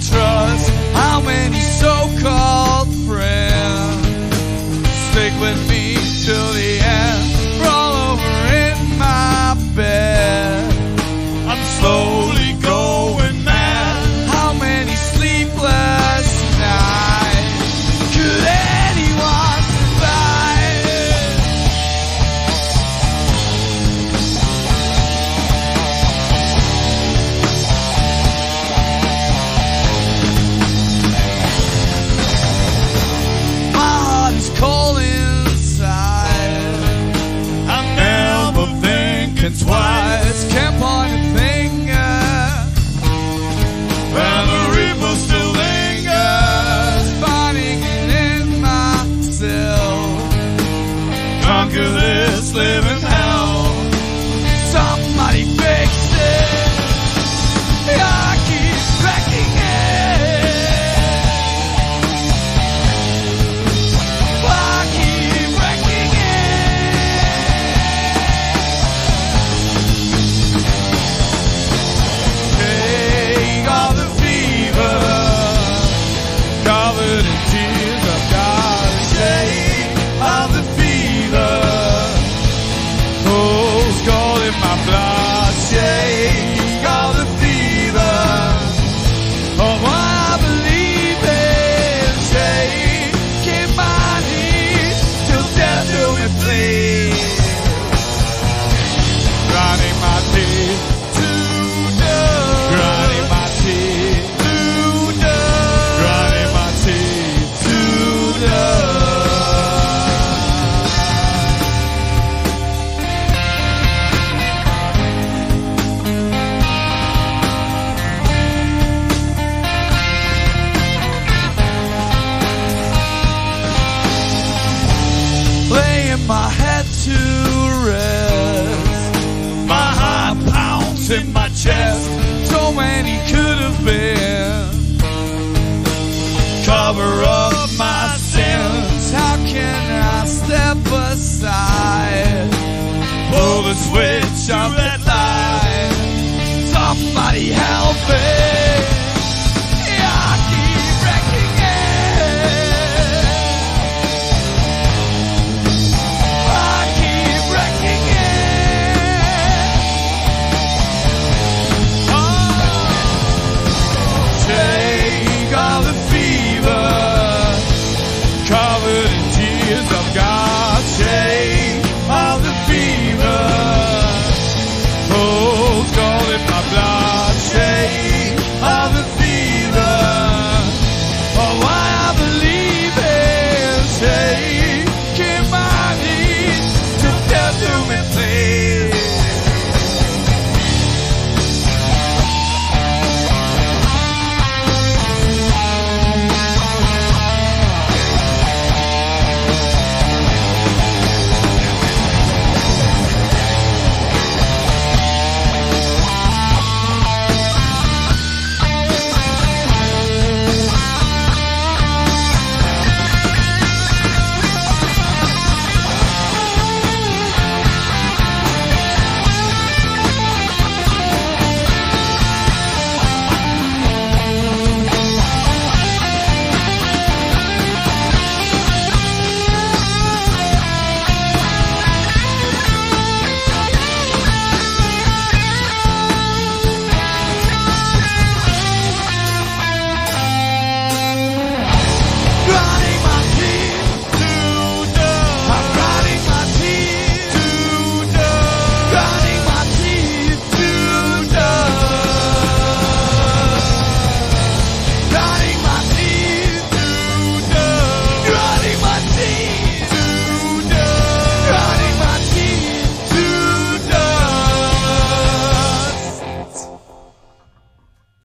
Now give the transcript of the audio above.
trust how many so-called friends stick with me. see. in my